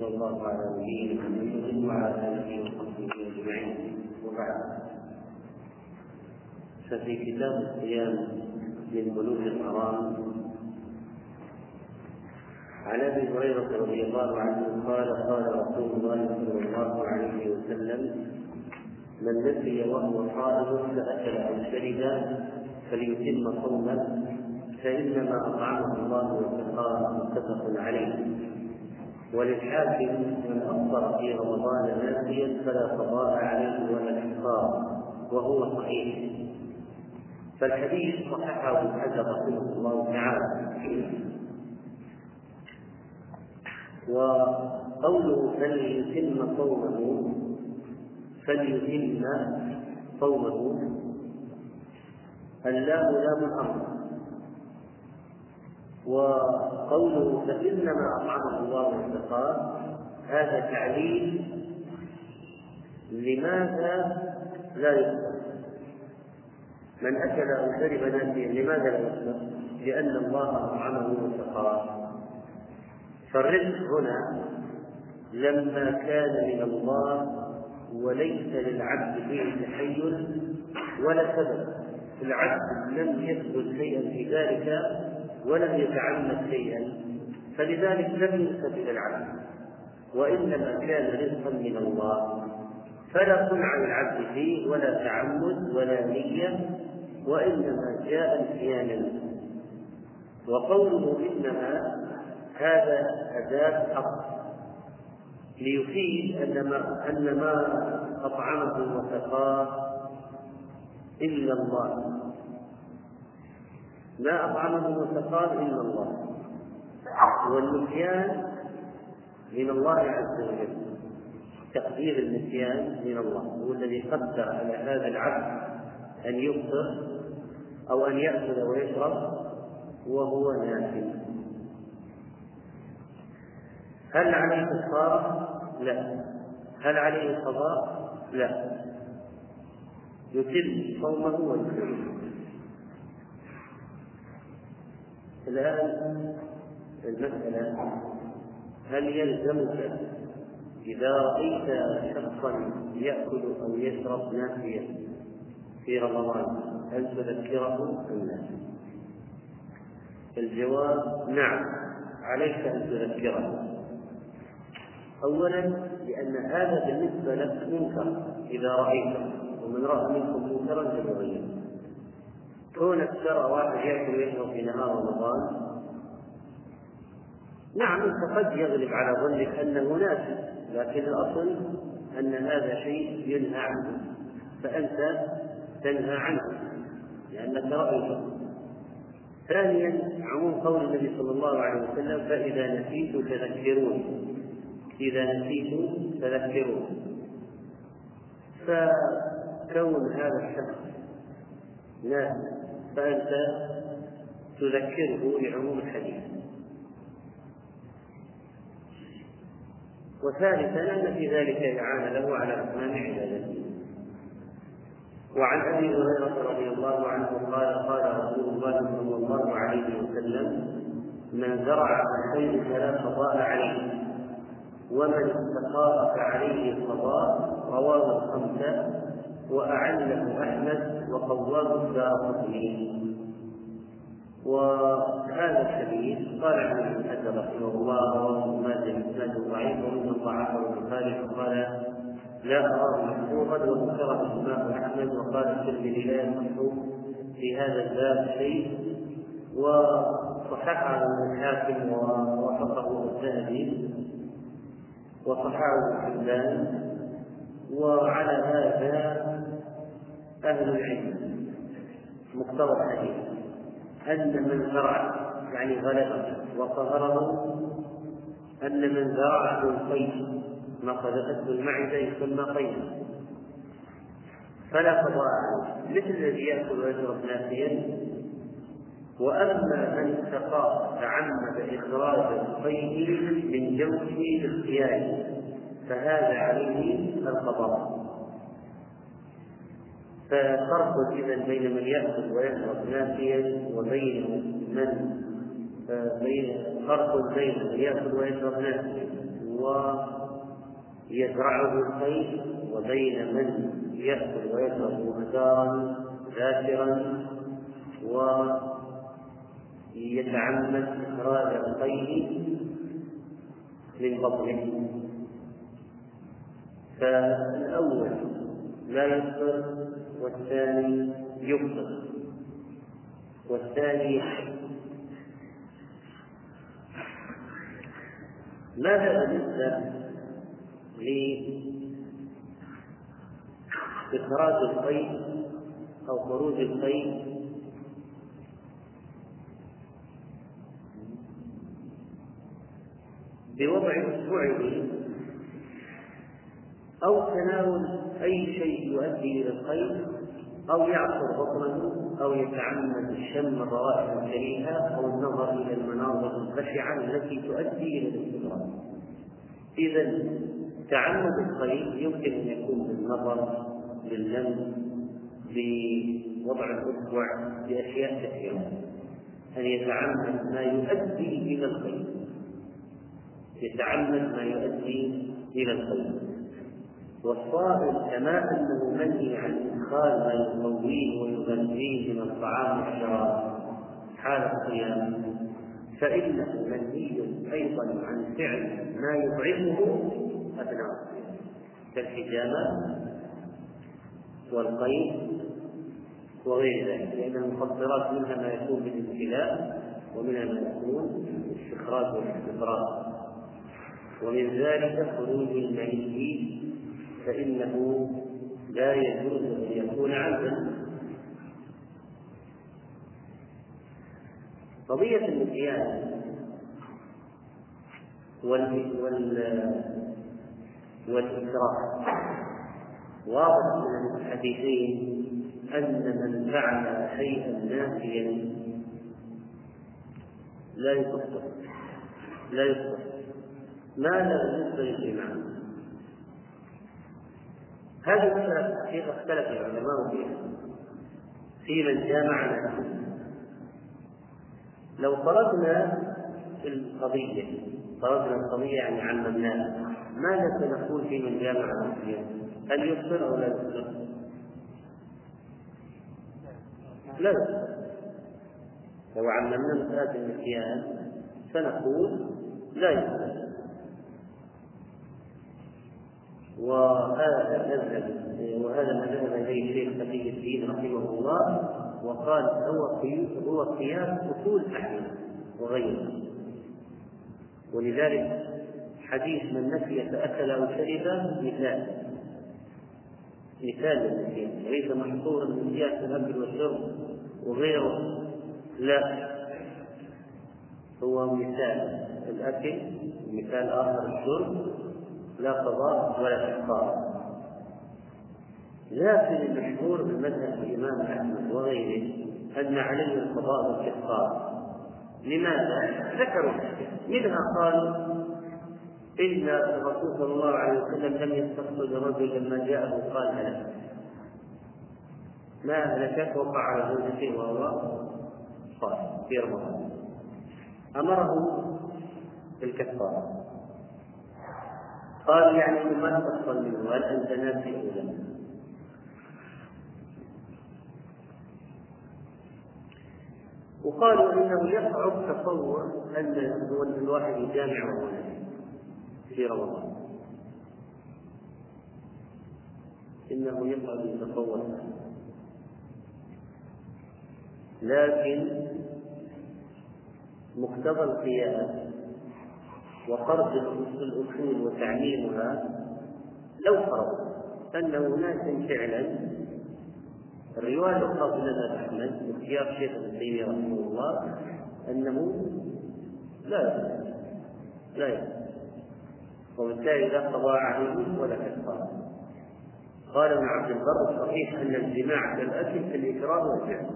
الله على نبينا محمد وعلى آله وصحبه أجمعين. ففي كتاب الصيام من بلوغ الحرام عن أبي هريرة رضي الله عنه قال قال رسول الله صلى الله عليه وسلم من نسي وهو صائم فأكل أو شرب فليتم صومه فإنما أطعمه الله وسقاه متفق عليه. وللحاكم من أفطر في رمضان ناسيا فلا قضاء عليه ولا كفار وهو صحيح. فالحديث صححه ابن حجر رحمه الله تعالى. وقوله فليتم صومه فليتم صومه اللام لام الامر وقوله فإنما أطعمه الله وسقاه هذا تعليل لماذا لا يفطر من أكل أو شرب ناسيا لماذا لا يفطر؟ لأن الله أطعمه وسقاه فالرزق هنا لما كان من الله وليس للعبد فيه تحيل ولا سبب. العبد لم يثبت شيئا في ذلك ولم يتعمد شيئا فلذلك لم ينسب إلى العبد وإنما كان رزقا من الله. فلا صنع للعبد فيه ولا تعمد ولا نية وإنما جاء انسيانا وقوله إنما هذا أداة حق ليفيد أن ما أن ما أطعمه وسقاه إلا الله. ما أطعمه وسقاه إلا الله. والنسيان من الله عز وجل. تقدير النسيان من الله. هو الذي قدر على هذا العبد أن يفطر أو أن يأكل ويشرب وهو ناسي. هل عليه كفارة؟ لا. هل عليه قضاء؟ لا. يتم صومه ويتم الآن المسألة هل يلزمك إذا رأيت شخصا يأكل أو يشرب ناسيا في رمضان هل تذكره أم لا؟ الجواب نعم عليك أن تذكره أولا لأن هذا بالنسبة لك منكر إذا رأيته ومن رأى منكم منكرا فليغيره كونك ترى واحد يأكل ويشرب في نهار رمضان. نعم أنت قد يغلب على ظنك أنه ناسي لكن الأصل أن هذا شيء ينهى عنه فأنت تنهى عنه لأنك رأيته. ثانيا عموم قول النبي صلى الله عليه وسلم فإذا نسيت فذكروني إذا نسيت فذكروني فكون هذا الشخص ناسي فأنت تذكره لعموم الحديث. وثالثا أن في ذلك إعانة له على أتمام عبادته. وعن أبي هريرة رضي الله عنه قال قال رسول الله صلى الله عليه وسلم من زرع الخير فلا قضاء عليه ومن استقاء فعليه القضاء رواه الخمسة وأعله أحمد وقواه الدار وهذا الحديث قال عنه ابن حجر رحمه الله رواه ماجه اسناده ضعيف ومن ضعفه البخاري فقال لا أراه محفوظا وذكر اسماء أحمد وقال الترمذي لا يصح في هذا الباب شيء. وصححه الحاكم ووافقه الذهبي وصححه ابن وعلى هذا أهل العلم. مقتضى الحديث. أن من زرع يعني غلبه وقهره أن من زرعه القيد ما قذفته المعدة يسمى قيدا فلا قضاء مثل الذي يأكل ويشرب ناسيا. وأما من استقى تعمد إخراج القيد من جوفه باختياره فهذا عليه القضاء. ففرق اذا بين من يأكل ويشرب ناسيا وبين من بين فرق بين من يأكل ويشرب ناسيا ويزرعه الخيل وبين من يأكل ويشرب مختارا ذاكرا ويتعمد إخراج الخيل من بطنه. فالأول لا يفطر والثاني يفطر والثاني ماذا بالنسبة لإخراج الخيل أو خروج الخيل بوضع اصبعه أو تناول أي شيء يؤدي إلى الخير أو يعصر بطنه أو يتعمد شم الروائح الكريهة أو النظر إلى المناظر البشعه التي تؤدي إلى الاستغراب إذا تعمد الخير يمكن أن يكون بالنظر باللمس بوضع الاصبع بأشياء كثيرة. أن يتعمد ما يؤدي إلى الخير. يتعمد ما يؤدي إلى الخير. والصائم كما أنه منهي عن إدخال ما يقويه ويغذيه من الطعام والشراب. حال الصيام فإنه منهي أيضا عن فعل ما يطعمه أثناء الصيام كالحجامة والقيد وغير ذلك لأن المفطرات منها ما يكون بالابتلاء ومنها ما يكون بالاستخراج والاستقرار ومن ذلك خروج المني فإنه لا يجوز أن يكون عبدا. قضية المكيال وال وال والإكراه. واضح من الحديثين أن من فعل شيئا نافيا لا يكفر لا يكفر ماذا بالنسبة للإمام؟ هذه مسألة حقيقة اختلف العلماء فيها في من جامع نفسه لو فرضنا القضية فرضنا القضية يعني عممناها ماذا سنقول في من جامع نفسه؟ هل يفطر أو لا يفطر؟ لا لو عممنا مسألة النسيان سنقول لا يفطر وهذا مذهب وهذا ما ذهب اليه الشيخ تقي الدين رحمه الله وقال هو هو قياس أصول احمد وغيره. ولذلك حديث من نسي فأكل أو شرب مثال. مثال للنسيان ليس محصورا جهه الاكل والشرب وغيره. لا. هو مثال الأكل مثال آخر الشرب. لا قضاء ولا كفارة لكن المشهور بمذهب الإمام أحمد وغيره أن عليه القضاء والكفارة لماذا؟ ذكروا منها قالوا إن الرسول صلى الله عليه وسلم لم يستقصد الرجل لما جاءه قال هلك ما هلكت وقع على زوجته وهو صائم في رمضان. أمره بالكفارة. قال يعني ما تفصل منه هل أنت ناسي أو لا وقالوا إنه يصعب تصور أن الواحد يجامع في رمضان. إنه يصعب يتصور لكن مقتضى القياس وقرض الأصول وتعليمها لو فرض أن أناسا فعلا. الرواية الخاصة لنا أحمد واختيار شيخ ابن تيمية رحمه الله أنه لا لا يصح وبالتالي لا قضاء عليه ولا كفارة قال ابن عبد البر الصحيح أن الجماع كالأكل في الإكراه والفعل.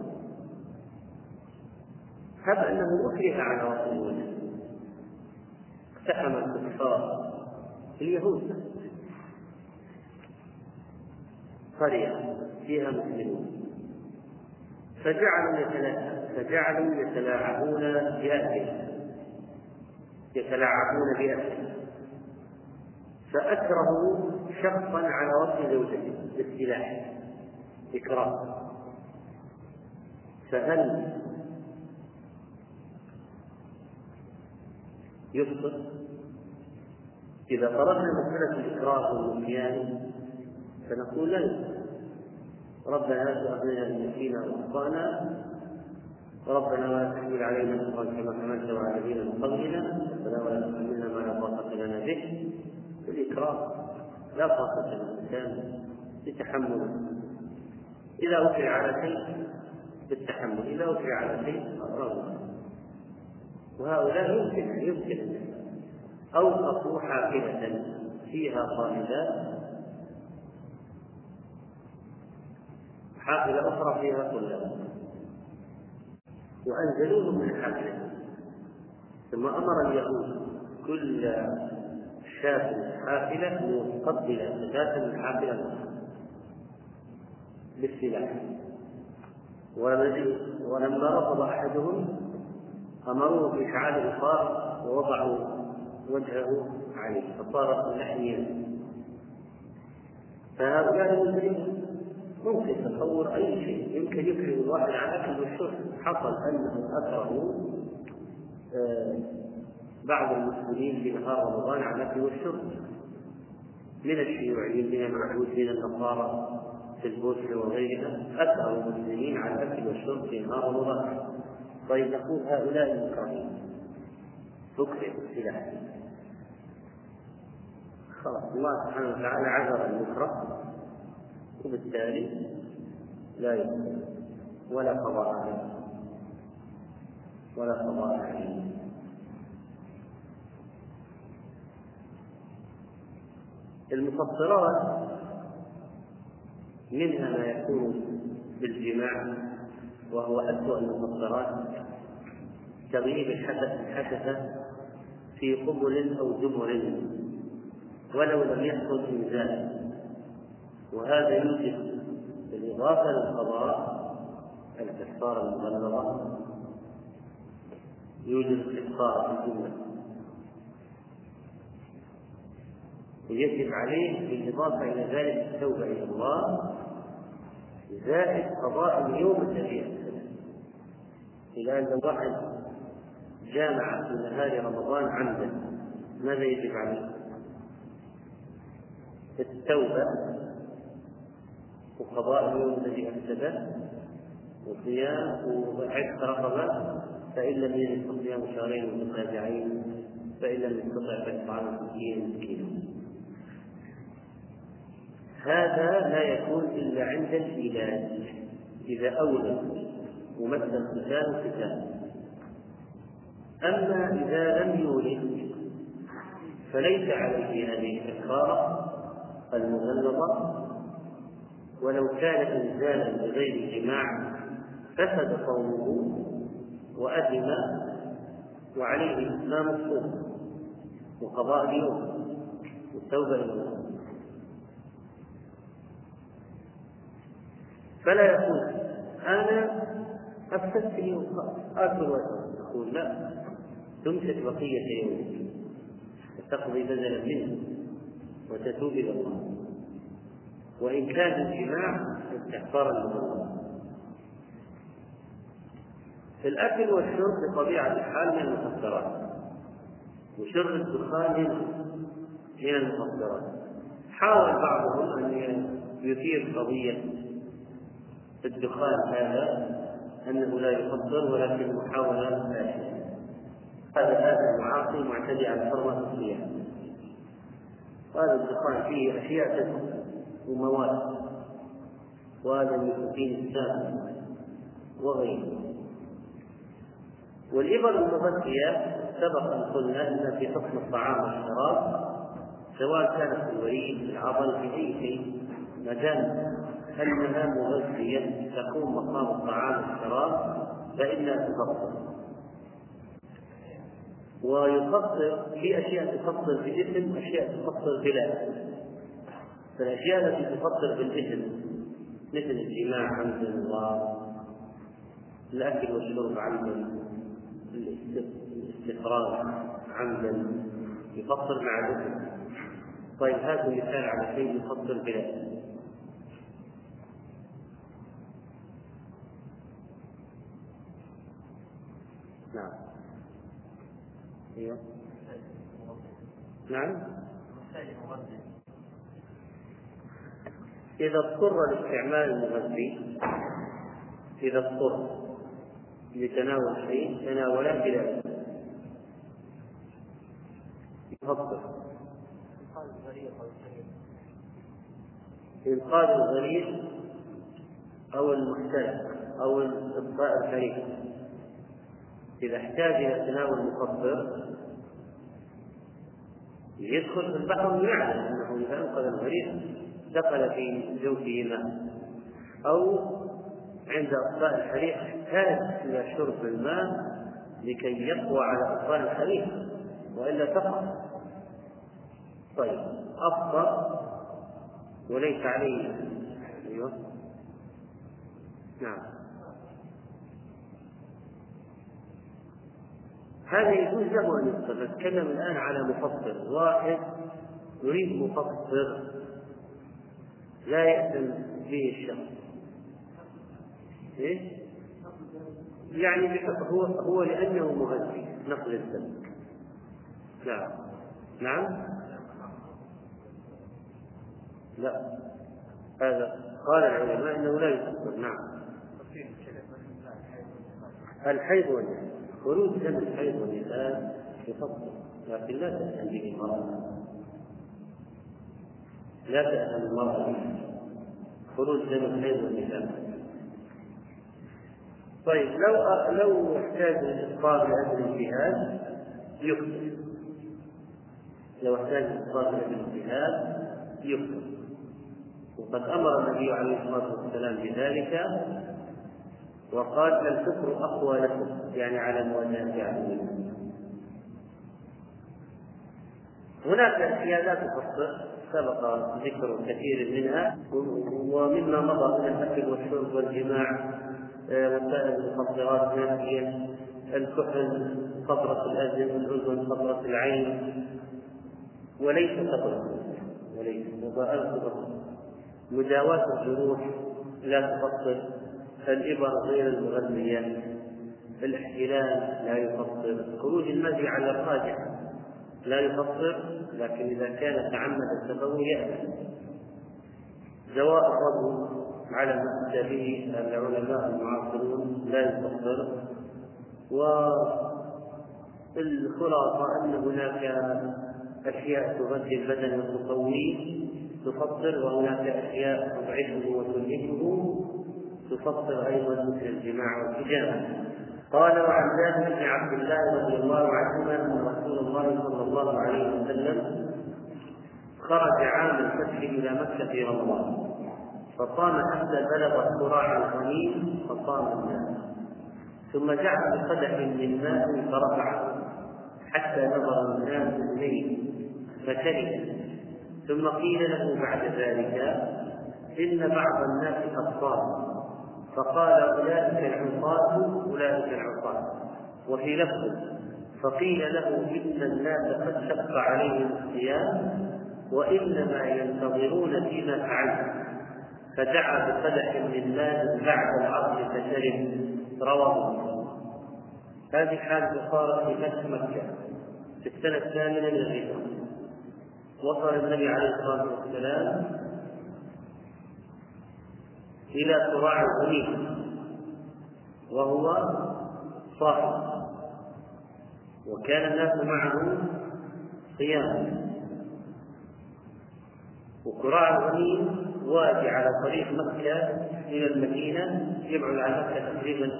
هب أنه أكره على رسول الله. اقتحم الكفار اليهود. قرية فيها مسلمون. فجعلوا فجعلوا يتلاعبون بأهله. يتلاعبون بأهله. فأكره شخصا على وجه زوجته بالسلاح. إكراه. فهل يسقط إذا طردنا مسألة الإكراه والنسيان فنقول لا. ربنا لا تؤاخذنا إن نسينا وأخطأنا ربنا ولا تحمل علينا إصرا كما حملته على الذين من قبلنا. ربنا ولا تحملنا ما لا طاقة لنا به. الإكراه لا طاقة للإنسان بتحمل إذا أكره على شيء بالتحمل. إذا أكره على شيء رغم وهؤلاء يمكن يمكن أوقفوا حافلة فيها طالبات حافلة أخرى فيها طلاب. وأنزلوهم من الحافلة ثم أمر اليهود كل شاة حافلة مقبلة فتاة من حافلة الأخرى بالسلاح ولما رفض أحدهم أمروه بإشعال البخار ووضعوا وجهه عليه فصار لحميا فهؤلاء المسلمين ممكن تصور أي شيء يمكن يكره الواحد على الأكل والشرب حصل أنه أكره آه، بعض المسلمين في نهار رمضان على الأكل والشرب من الشيوعيين من اليهود من النصارى في البوسنة وغيرها أكثر المسلمين على الأكل والشرب في نهار رمضان. طيب نقول هؤلاء المكرهين تكره السلاح خلاص الله سبحانه وتعالى عذر المكره وبالتالي لا يكفر ولا قضاء عليه ولا قضاء عليه. المفطرات منها ما يكون بالجماع وهو أسوأ المفطرات تغييب الحدث حدث في قبل أو دبر ولو لم يحصل إنزال وهذا يوجب بالإضافة للقضاء الكفارة المغلظة يوجب كفارة الجملة. ويجب عليه بالإضافة إلى ذلك التوبة إلى الله زائد قضاء اليوم الذي إلى أن واحد جامع في نهار رمضان عمدا ماذا يجب عليه؟ التوبة وقضاء اليوم الذي أفسده وصيام وعتق رقبة فإن لم يجد فصيام شهرين متتابعين فإن لم يستطع فإطعام ستين مسكينا هذا لا يكون إلا عند الإيلاد إذا أولد ومثل الختان ختان أما إذا لم يولد فليس عليه هذه الكفارة المغلظة. ولو كان إنزالا بغير جماع فسد صومه وأثم وعليه إتمام الصوم وقضاء اليوم والتوبة إلى الله فلا يقول أنا أفسدت اليوم. آكل وأشرب يقول لا. تمسك بقية يومك وتقضي بدلا منه وتتوب إلى الله. وإن كان الجماع استحقارا لله في الأكل والشرب بطبيعة الحال من المخدرات وشرب الدخان من المخدرات حاول بعضهم أن يثير قضية الدخان هذا. أنه لا يخدر ولكن محاولة فاشلة هذا هذا المعاصي معتدي على حرمة الصيام هذا الدخان فيه أشياء ومواد. وهذا النيكوتين السام وغيره. والإبر المغذية سبق أن قلنا أن في حكم الطعام والشراب سواء كانت في الوريد في العضل في أي شيء ما أنها مغذية تقوم مقام الطعام والشراب فإنها تفطر ويفطر في أشياء تفطر باسم وأشياء تفطر بلا فالأشياء التي تفطر بالاسم مثل الجماع عمدا الأكل والشرب عمدا الاستفراغ عمدا يفطر مع الاسم طيب هذا مثال على شيء يفضل بلا أيوه. نعم. إذا اضطر لاستعمال المغذي إذا اضطر لتناول شيء تناوله بلا يفضل إنقاذ الغريب أو المحتاج أو إبقاء الحريق. إذا احتاج إلى تناول مخدر يدخل في البحر ويعلم أنه إذا أنقذ الغريب دخل في جوفه ماء أو عند إطفاء الحريق احتاج إلى شرب الماء لكي يقوى على إطفاء الحريق وإلا تقع. طيب أفطر وليس عليه. أيوه. نعم. هذا يجوز له أن يفطر نتكلم الآن على مفطر واحد يريد مفطر لا يأذن به الشخص إيش؟ يعني هو هو لأنه مغذي نقل الدم نعم. نعم؟ لا. هذا قال العلماء إنه لا يفطر نعم. الحيض والنفاس خروج دم الحيض والنفاس يفطر لكن لا تأتي به المرأة. لا تأتي المرأة. خروج دم الحيض والنفاس طيب لو لو احتاج الإفطار لأجل الجهاد يكتب لو احتاج الإفطار لأجل الجهاد يكتب وقد أمر النبي عليه الصلاة والسلام بذلك وقال الكفر أقوى لكم يعني على مواجهة عدوكم هناك لا تفسر سبق ذكر كثير منها ومما مضى من الأكل والشرب والجماع آه، وسائل المخدرات نافية الكحل خطرة الأذن الأذن خطرة العين وليس خطرة وليس وباء مداواة الجروح لا تفصل. الإبر غير المغذية. الاحتلال لا يفطر. خروج المزي على الراجع لا يفطر لكن إذا كان تعمد التفوه يأتي. دواء الرجل على ما أتى به العلماء المعاصرون لا يفطر. والخلاصة أن هناك أشياء تغذي البدن وتقويه تفطر وهناك أشياء تضعفه وتنهكه تفطر أيضا مثل الجماع والحجامة قال وعن جابر بن عبد الله رضي الله عنهما أن رسول الله صلى الله عليه وسلم خرج عام الفتح إلى مكة في رمضان. فصام حتى بلغ الصراع الغنيم فصام الناس. ثم جعل بقدح من ماء فرفعه حتى نظر الناس إليه فكره. ثم قيل له بعد ذلك إن بعض الناس قد صام فقال أولئك العصاة أولئك العصاة. وفي لفظ فقيل له إن الناس قد شق عليهم الصيام وإنما ينتظرون فيما فعلت. فدعا بقدح من ماء بعد العصر فشرب. رواه هذه حال صارت في فتح مكة في السنة الثامنة من الهجرة وصل النبي عليه الصلاة والسلام إلى صراع الغنيم وهو صاحب. وكان الناس معه صيام. وقراع الغنيم وادي على طريق مكة إلى المدينة يبعد عن مكة تقريبا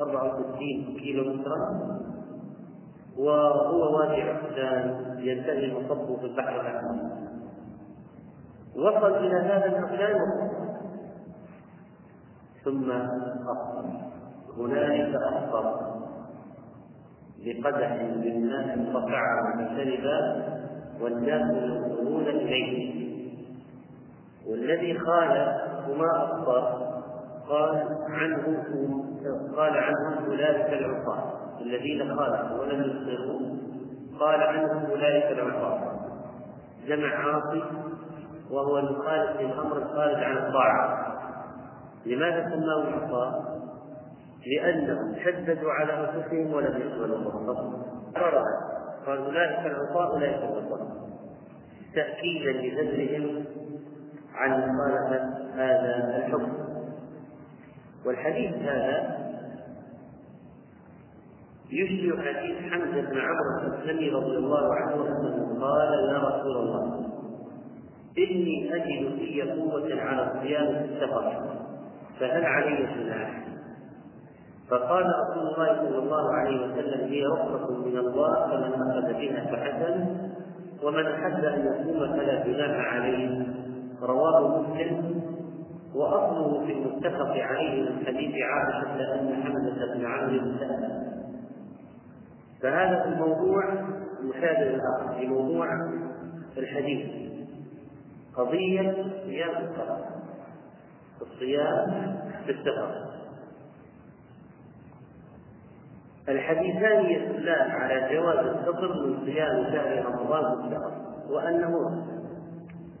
64 كيلو مترا وهو وادي عسان ينتهي مصبه في البحر الأحمر. وصل إلى هذا المكان ثم أفطر هنالك أفطر بقدح من ماء فقع فشرب والناس ينظرون إليه. والذي قال وما أفطر قال عنه قال عنهم أولئك العصاة الذين خالفوا ولم يفطروا قال عنهم أولئك العصاة جمع عاصي وهو المخالف للأمر الخارج عن الطاعه لماذا سماه عصاه؟ لأنهم شددوا على أنفسهم ولم يقبلوا الرخصه قال اولئك العصاه اولئك العصاه تاكيدا لزجرهم عن مخالفه هذا الحكم. والحديث هذا يشبه حديث حمزة بن عمرو الاسلمي رضي الله عنه انه قال يا رسول الله إني أجد في قوة على الصيام في السفر. فهل علي جناح فقال رسول الله صلى الله عليه وسلم هي رخصة من الله فمن أخذ بها فحسن ومن أحب أن يصوم فلا جناح عليه. رواه مسلم. وأصله في المتفق عليه من حديث عائشة أن حمزة بن عمرو سأل فهذا الموضوع مشابه الآخر في موضوع الحديث. قضية صيام السفر الصيام في السفر. الحديثان يدلان على جواز الفطر من صيام شهر رمضان الشهر وأنه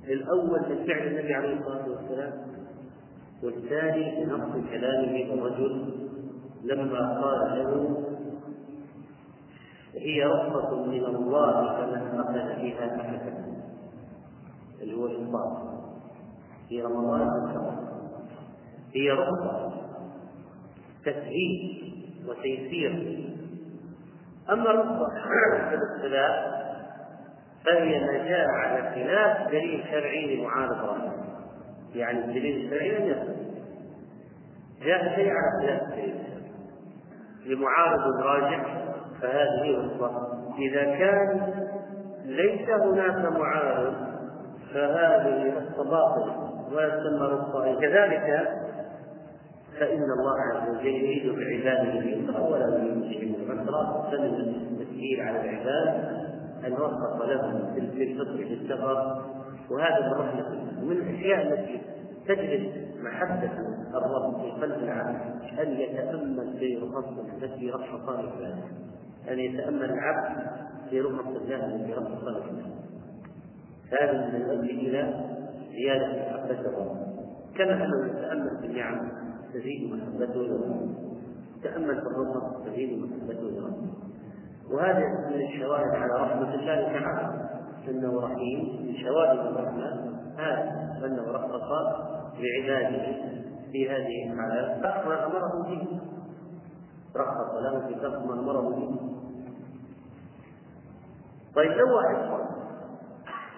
الأول من فعل النبي عليه الصلاة والسلام والثاني بنص كلامه الرجل لما قال له هي رخصة من الله فمن أخذ بها فحسن اللي هو الإفطار في رمضان هي رخصة تسهيل وتيسير. أما الرخصة في الاختلاف فهي ما جاء على خلاف دليل شرعي لمعارض رأيه يعني الدليل الشرعي لم يصل جاء شيء على خلاف الدليل لمعارض راجح فهذه رخصة. إذا كان ليس هناك معارض فهذه رخصة باطلة ولا تسمى رخصة. كذلك فإن الله عز وجل يريد بعباده اليسر ولا يريد بهم العسر فمن التسهيل على العباد أن وفق لهم في الفطر في السفر. وهذا من رحمة ومن الأشياء التي تجلب محبة الرب في قلب العبد أن يتأمل في رخص التي رخص الله أن يتأمل العبد في رخص الله التي رخص له هذا من الأجل إلى زيادة محبة الرب. كما أنه يتأمل في النعم. تزيد محبته لربه تأمل في الرخص تزيد محبته لربه وهذا من الشواهد على رحمة الله تعالى. أنه رحيم من شواهد الرحمة. هذا أنه رخص لعباده في هذه الحالات ترك ما أمره به. رخص له في ترك ما أمره به. طيب لو واحد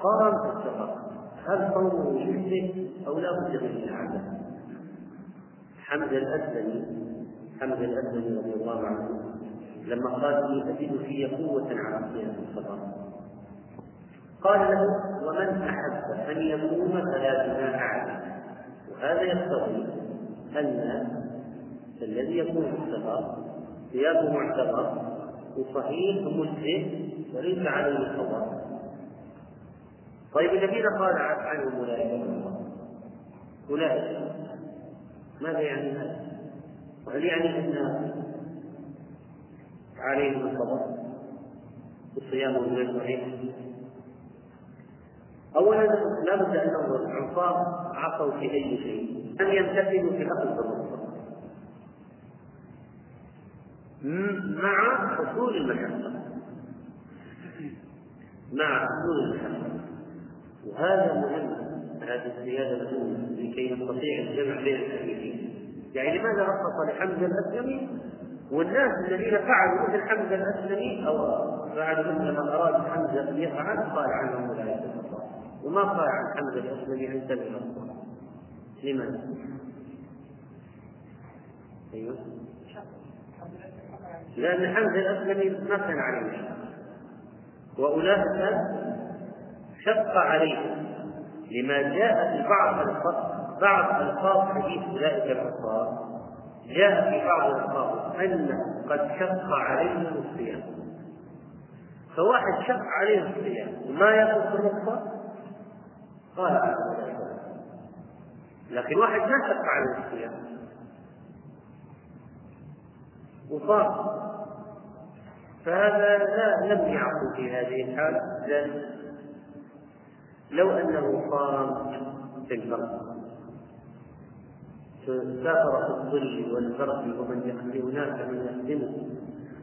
قام في السفر هل صومه يجزئ أو لا بد من العادة؟ حمد الأسلمي حمد الأسلمي رضي الله عنه لما قال لي أجد في قوة على صيام السفر قال له ومن أحب أن يقوم فلا جناح عليه. وهذا يقتضي أن الذي يكون السفر ثيابه معتبر وصحيح ومجزئ وليس عليه القضاء طيب الذين قال عنهم أولئك. أولئك. ماذا يعني هذا؟ وهل يعني أن عليهم القضاء والصيام غير صحيح؟ أولا لا بد أنه العصاة عصوا في أي شيء. لم يمتثلوا في أخذ الرخصة مع حصول المشقة. مع حصول المشقة. وهذا مهم. هذه الزيادة لكي نستطيع الجمع بين الحديثين. يعني لماذا رخص لحمزة الأسلمي؟ والناس الذين فعلوا مثل حمزة الأسلمي أو فعلوا مثل ما أراد حمزة أن يفعل قال عنهم لا الله. وما قال عن حمزة الأسلمي أن سمع الله. لماذا؟ أيوه. لأن حمزة الأسلمي ما كان عليه وأولئك شق عليهم لما جاء في بعض بعض ألفاظ حديث أولئك العصاة جاء في بعض الألفاظ أن قد شق عليهم الصيام. فواحد شق عليه الصيام وما يأخذ الرخصة قال لكن واحد ما شق عليه الصيام. وصار. فهذا لا لم يعقل في هذه الحال لو أنه صام في البر سافر في الظل والبرد ومن يخدم هناك من يخدمه.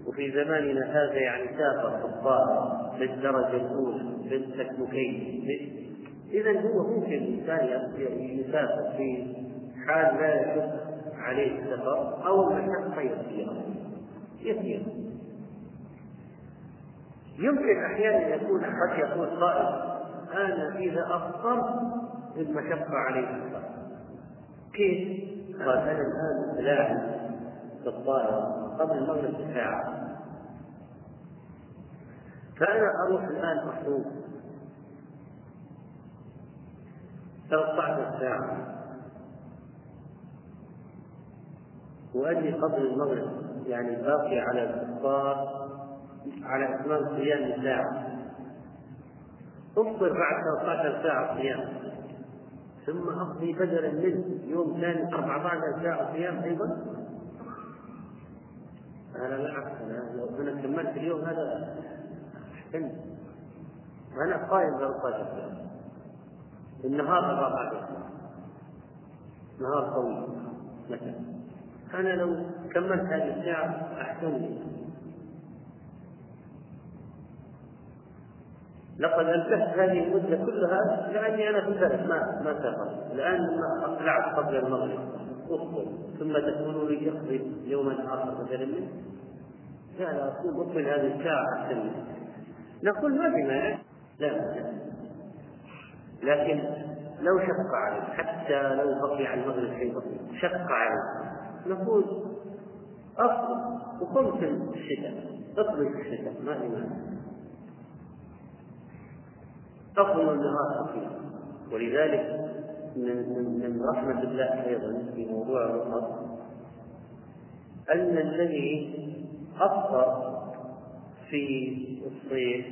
وفي زماننا هذا يعني سافر في الطائرة بالدرجة الأولى بالتكنوكين إذا هو ممكن الإنسان يسافر في حال لا يشق عليه السفر أو المشقة يسيرة يسير. يمكن أحيانا يكون قد يقول قائل أنا إذا أفطرت المشقة علي أكثر كيف؟ قال أنا الآن لاعب في الطائرة قبل المغرب بساعة. فأنا أروح الآن أصوم 13 ساعة وأجي قبل المغرب يعني باقي على الإفطار على إتمام صيام ساعة أفطر بعد 13 ساعة صيام. ثم أقضي بدلا منه يوم ثاني 14 ساعة صيام أيضا. أنا بالعكس أنا لو أنا كملت اليوم هذا أحسن. وأنا قائم 13 ساعة النهار 14 ساعة. نهار طويل. مثلا. أنا لو كملت هذه الساعة أحسن. لي لقد أنتهت هذه المدة كلها لأني أنا في البلد ما ما سافرت. الآن لما أقلعت قبل المغرب. أفطر. ثم تقولوا لي اقضي يوما آخر بدلا منه. لا لا أطل هذه الساعة أحسن نقول ما في مانع. لا لكن لو شق عليه حتى لو بقي على المغرب شيء بسيط شق عليه نقول أفضل وقم في الشتاء. أطلق الشتاء ما في مانع. أفضل النهار أخيرا ولذلك من من من رحمة الله أيضا في موضوع الرخص أن الذي أفطر في الصيف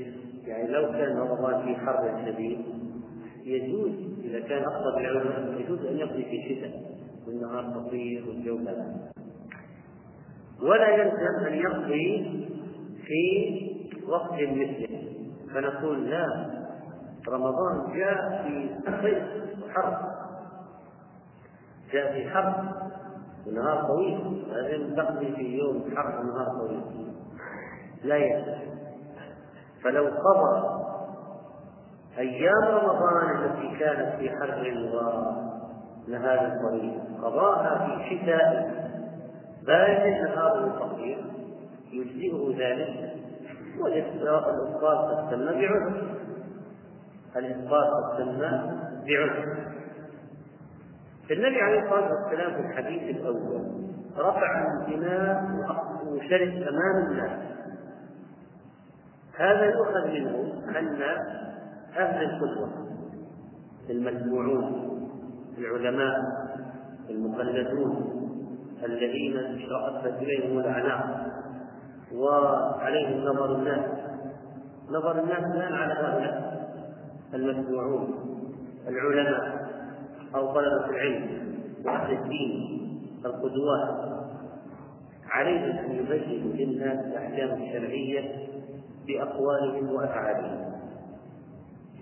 يعني لو كان رمضان في حر شديد يجوز إذا كان أفطر بالعلماء يجوز أن يقضي في الشتاء والنهار قصير والجو بارد ولا يلزم أن يقضي في وقت مثله. فنقول لا رمضان جاء في صيف حر جاء في حر ونهار طويل. لازم تقضي في يوم حر ونهار طويل. لا يصح فلو قضى أيام رمضان التي كانت في حر ونهار طويل قضاها في شتاء. بارد نهاره قصير يجزئه ذلك. والإفطار قد تم بعذر. الإسقاط والسماء بعذر. النبي عليه الصلاة والسلام في الحديث الأول رفع الإمام وشرب أمام الناس. هذا يؤخذ منه أن أهل القدوة المتبوعون العلماء المقلدون الذين اشرأت إليهم الأعناق وعليهم نظر الناس. نظر الناس الآن على هؤلاء. المتبوعون العلماء أو طلبة العلم وأهل الدين القدوات. عليهم أن يبينوا للناس الأحكام الشرعية بأقوالهم وأفعالهم.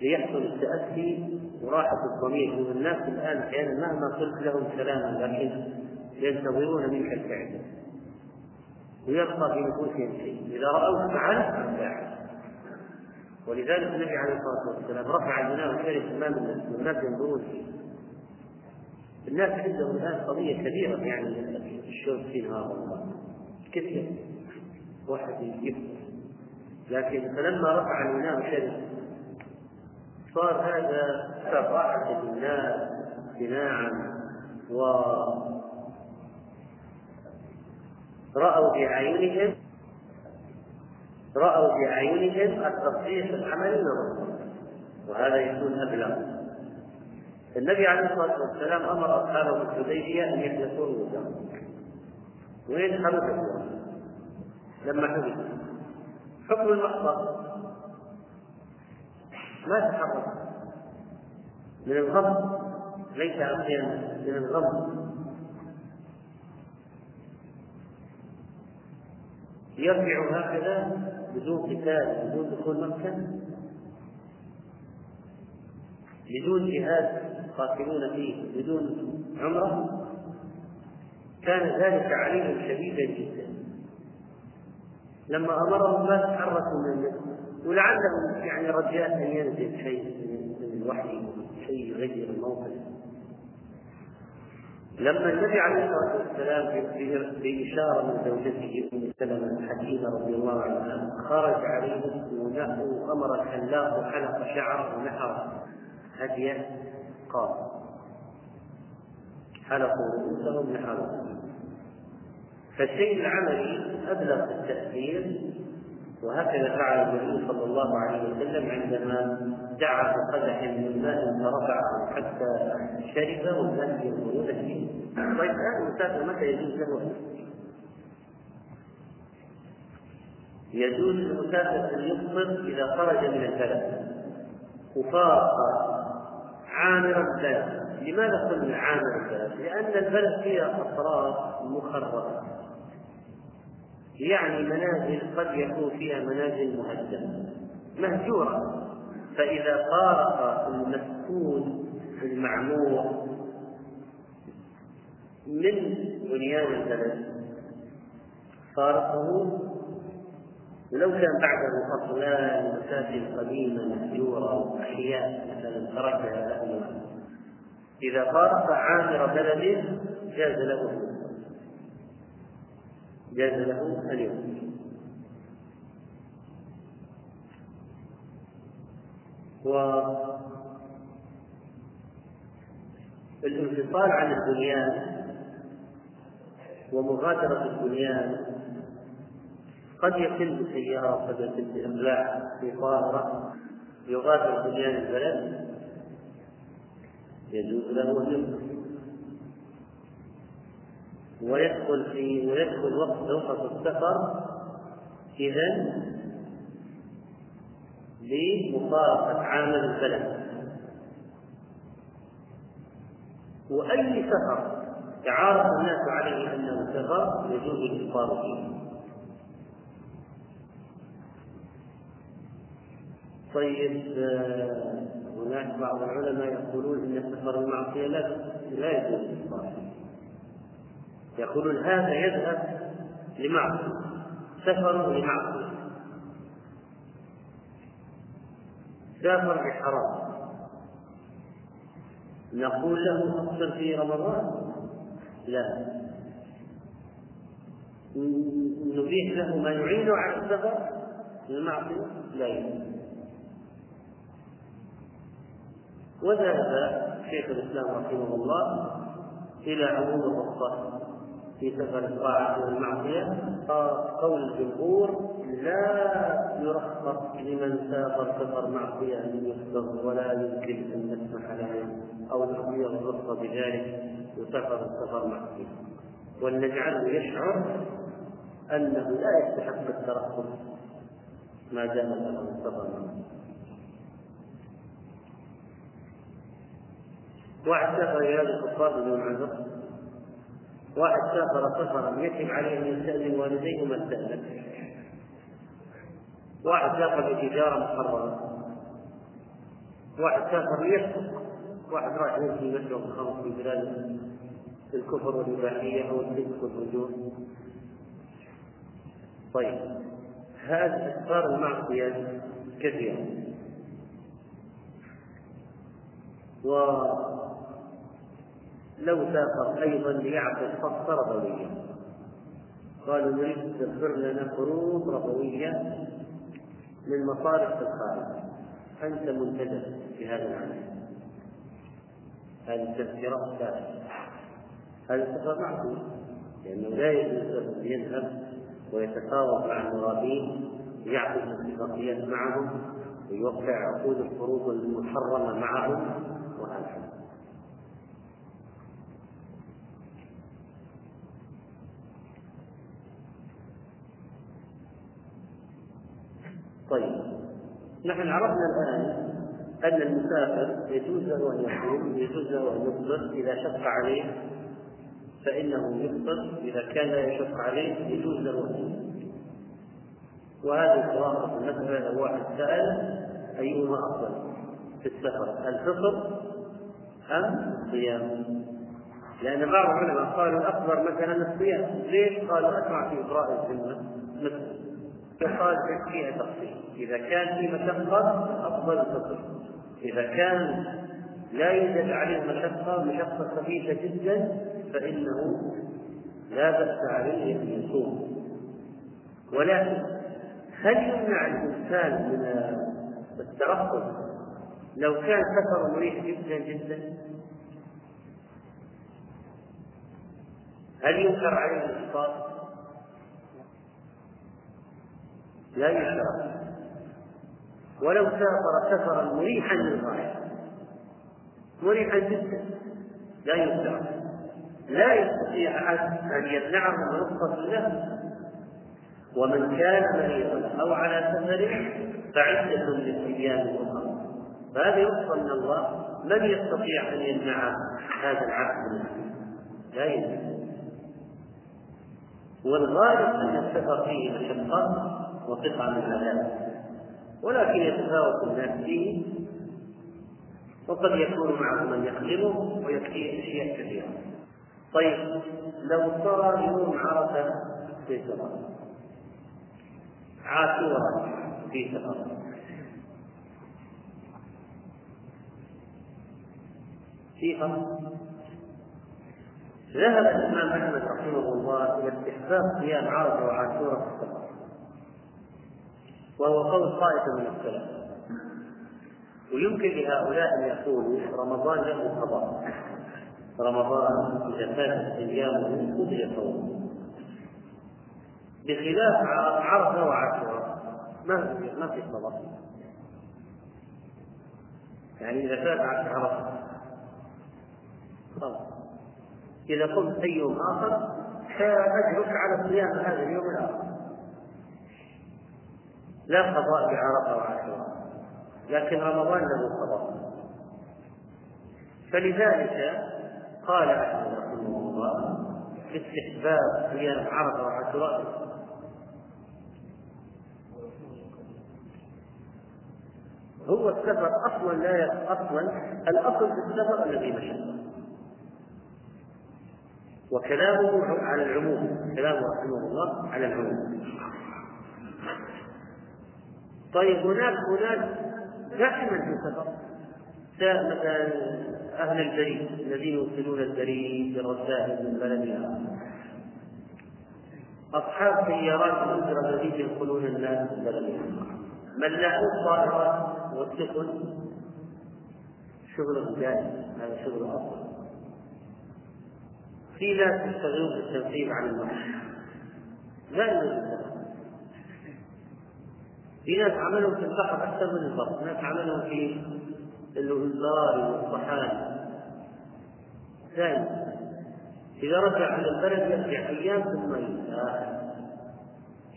ليحصل التأسي وراحة الضمير من الناس الآن أحيانا مهما قلت لهم كلاما لكن ينتظرون منك الفعل. ويبقى في نفوسهم شيء. إذا رأوك فعلت فاعل ولذلك النبي عليه الصلاة والسلام رفع البناء والشرف امام الناس ينظرون فيه. الناس عندهم الآن قضية كبيرة يعني الشرب في نهار كثير. واحد يفطر لكن فلما رفع البناء والشرف صار هذا كراحة للناس امتناعا و رأوا بأعينهم رأوا بأعينهم التصحيح العملي للرسول وهذا يكون أبلغ. النبي عليه الصلاة والسلام أمر أصحابه الحديبية أن يحدثوا الوزراء وين حدثوا لما حدث حكم المحضر. ما تحرك. من الغم. ليس أمرا من الغم. يرجع هكذا بدون قتال بدون دخول مكة؟ بدون جهاد قاتلون فيه بدون عمرة؟ كان ذلك عليهم شديدا جدا. لما أمرهم ما تحركوا من ولعلهم يعني رجاء أن ينزل شيء من الوحي شيء يغير الموقف. لما النبي عليه الصلاة والسلام بإشارة من زوجته أم سلمة الحكيمة رضي الله عنها خرج عليهم وأمر الحلاق وحلق شعره ونحر هدية قال حلقوا رؤوسهم نحروا فالشيء العملي أبلغ في التأثير وهكذا فعل النبي صلى الله عليه وسلم عندما دعا بقدح من ماء فرفعه حتى شرب والناس ينظرون فيه طيب هذا المسافر متى يجوز له يجوز للمسافر أن يفطر إذا خرج من البلد. وفارق عامر البلد. لماذا قلنا عامر البلد؟ لأن البلد فيها أطراف مخربة. يعني منازل قد يكون فيها منازل مهدمة مهجورة. فإذا فارق المسكون المعمور من بنيان البلد فارقه ولو كان بعده أصلان مساجد قديمة مهجورة أحياء مثلا تركها أهلها. إذا فارق عامر بلده جاز له جاز له أن يخرج والانفصال عن البنيان ومغادرة البنيان قد يتم بسيارة وقد يتم بإقلاع في طائرة يغادر بنيان البلد يجوز له أن يدخل ويدخل في ويدخل وقت وقت السفر. إذا لمفارقة عامل البلد. وأي سفر تعارف الناس عليه أنه سفر يجوز الإفطار فيه. طيب آه، هناك بعض العلماء يقولون إن سفر المعصية لا لا يجوز الافطار يقولون هذا يذهب لمعصية سفر لمعصية. سافر بحرام نقول له افطر في رمضان؟ لا. نبيح له ما يعينه على السفر؟ المعصية؟ لا. يجوز وذهب شيخ الإسلام رحمه الله إلى عموم الرخصة في سفر الطاعة والمعصية قول الجمهور لا يرخص لمن سافر سفر معصيه ان يفطر ولا يمكن أن نسمح له أو نعطيه الرخصه بذلك وسفر السفر معصيه ولنجعله يشعر أنه لا يستحق الترخص ما دام له السفر معصيه واحد سافر إلى هذه الكفار بدون عذر. واحد سافر سفرا يجب عليه أن يستأذن والديه وما استأذن واحد سافر بتجارة محرمة واحد سافر ليسرق واحد راح يمشي يشرب الخمر في بلاد الكفر والإباحية أو الفسق والفجور طيب هذه أسفار المعصية كثيرة و لو سافر أيضا ليعقد فصل ربوية. قالوا نريد تغفر لنا قروض ربوية من مصارف في الخارج. أنت منتدب في هذا العمل. هذه التذكرة الثالثة هذا السفر معقول لأنه لا يجوز أن يذهب ويتفاوض مع المرابين يعقد اتفاقيات معهم ويوقع عقود القروض المحرمة معهم. طيب نحن عرفنا الآن أن المسافر يجوز له أن يصوم يجوز له أن يفطر إذا شق عليه فإنه يفطر إذا كان لا يشق عليه يجوز له أن يفطر وهذه خلاصة المسألة لو واحد سأل أيهما أفضل في السفر الفطر أم الصيام؟ لأن بعض العلماء قالوا الأفضل مثلا الصيام، ليش؟ قالوا أسرع في إبراء الذمة مثل فقال فيها تفصيل، إذا كان في مشقة أفضل الفطر، إذا كان لا يوجد عليه مشقة مشقة خفيفة جدا فإنه لا بأس عليه أن يصوم. ولكن هل يمنع الإنسان من الترقب؟ لو كان سفر مريح جدا جدا. هل ينكر عليه الإفطار؟ لا ينكر ولو سافر سفرا مريحا للغاية. مريحا جدا. لا ينكر لا يستطيع أحد أن يمنعه من رخصة له ومن كان مريضا أو على سفر فعدة من أيام أخرى فهذا يرفض من الله من يستطيع أن يمنع هذا العبد لا يمكن والغالب أن السفر فيه مشقة وقطع من العذاب ولكن يتفاوت الناس فيه وقد يكون معه من يخدمه ويكفيه أشياء كثيرة. طيب لو صار يوم عرفة في سفر. عاشوراء في سفر. في ذهب الإمام أحمد رحمه الله إلى استحباب صيام عرفة وعاشوراء في السفر. وهو قول طائفة من السلف. ويمكن لهؤلاء أن يقولوا رمضان له قضاء رمضان إذا فاتت أيامه قضي صومه بخلاف عرفة وعاشوراء ما في ما في قضاء يعني إذا فات عرفة خلاص. إذا قمت أي يوم آخر فأجرك على صيام هذا اليوم لا قضاء بعرفة وعاشوراء لكن رمضان له قضاء. فلذلك قال أحمد رحمه الله استحباب صيام عرفة وعاشوراء هو السفر أصلا لا أصلا الأصل في السفر الذي مشى. وكلامه على العموم كلامه رحمه الله على العموم. طيب هناك هناك دائما في السفر. مثلا أهل البريد الذين يوصلون البريد بالرسائل من بلد إلى أصحاب سيارات الاسره الذين ينقلون الناس من بلد ملاحو الطائرات والسفن. شغل دائم هذا شغل اصل في ناس يشتغلون في التنقيب عن المرض لا يوجد في ناس عملهم في البحر أكثر من البر، ناس عملهم في الوزار والصحاري ثاني إذا رجع إلى البلد يرجع أيام ثم يسافر